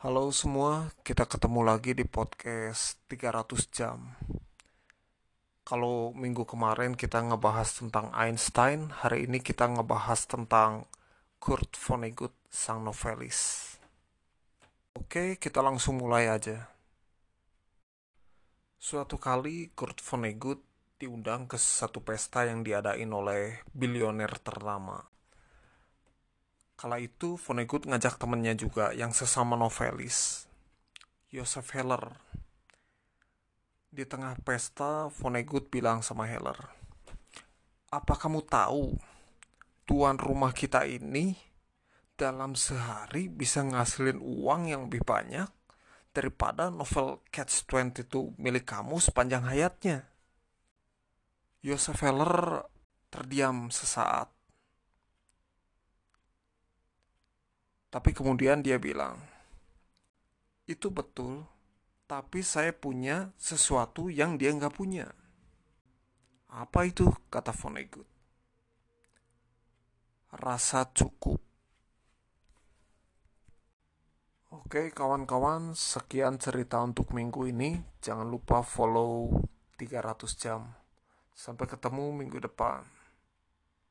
Halo semua, kita ketemu lagi di podcast 300 jam. Kalau minggu kemarin kita ngebahas tentang Einstein, hari ini kita ngebahas tentang Kurt Vonnegut, sang novelis. Oke, kita langsung mulai aja. Suatu kali Kurt Vonnegut diundang ke satu pesta yang diadain oleh bilioner ternama. Kala itu Vonnegut ngajak temennya juga yang sesama novelis, Joseph Heller. Di tengah pesta, Vonnegut bilang sama Heller, Apa kamu tahu, tuan rumah kita ini dalam sehari bisa ngasilin uang yang lebih banyak daripada novel Catch 22 milik kamu sepanjang hayatnya. Joseph Heller terdiam sesaat Tapi kemudian dia bilang, itu betul, tapi saya punya sesuatu yang dia nggak punya. Apa itu? kata Vonnegut. Rasa cukup. Oke kawan-kawan, sekian cerita untuk minggu ini. Jangan lupa follow 300 jam. Sampai ketemu minggu depan.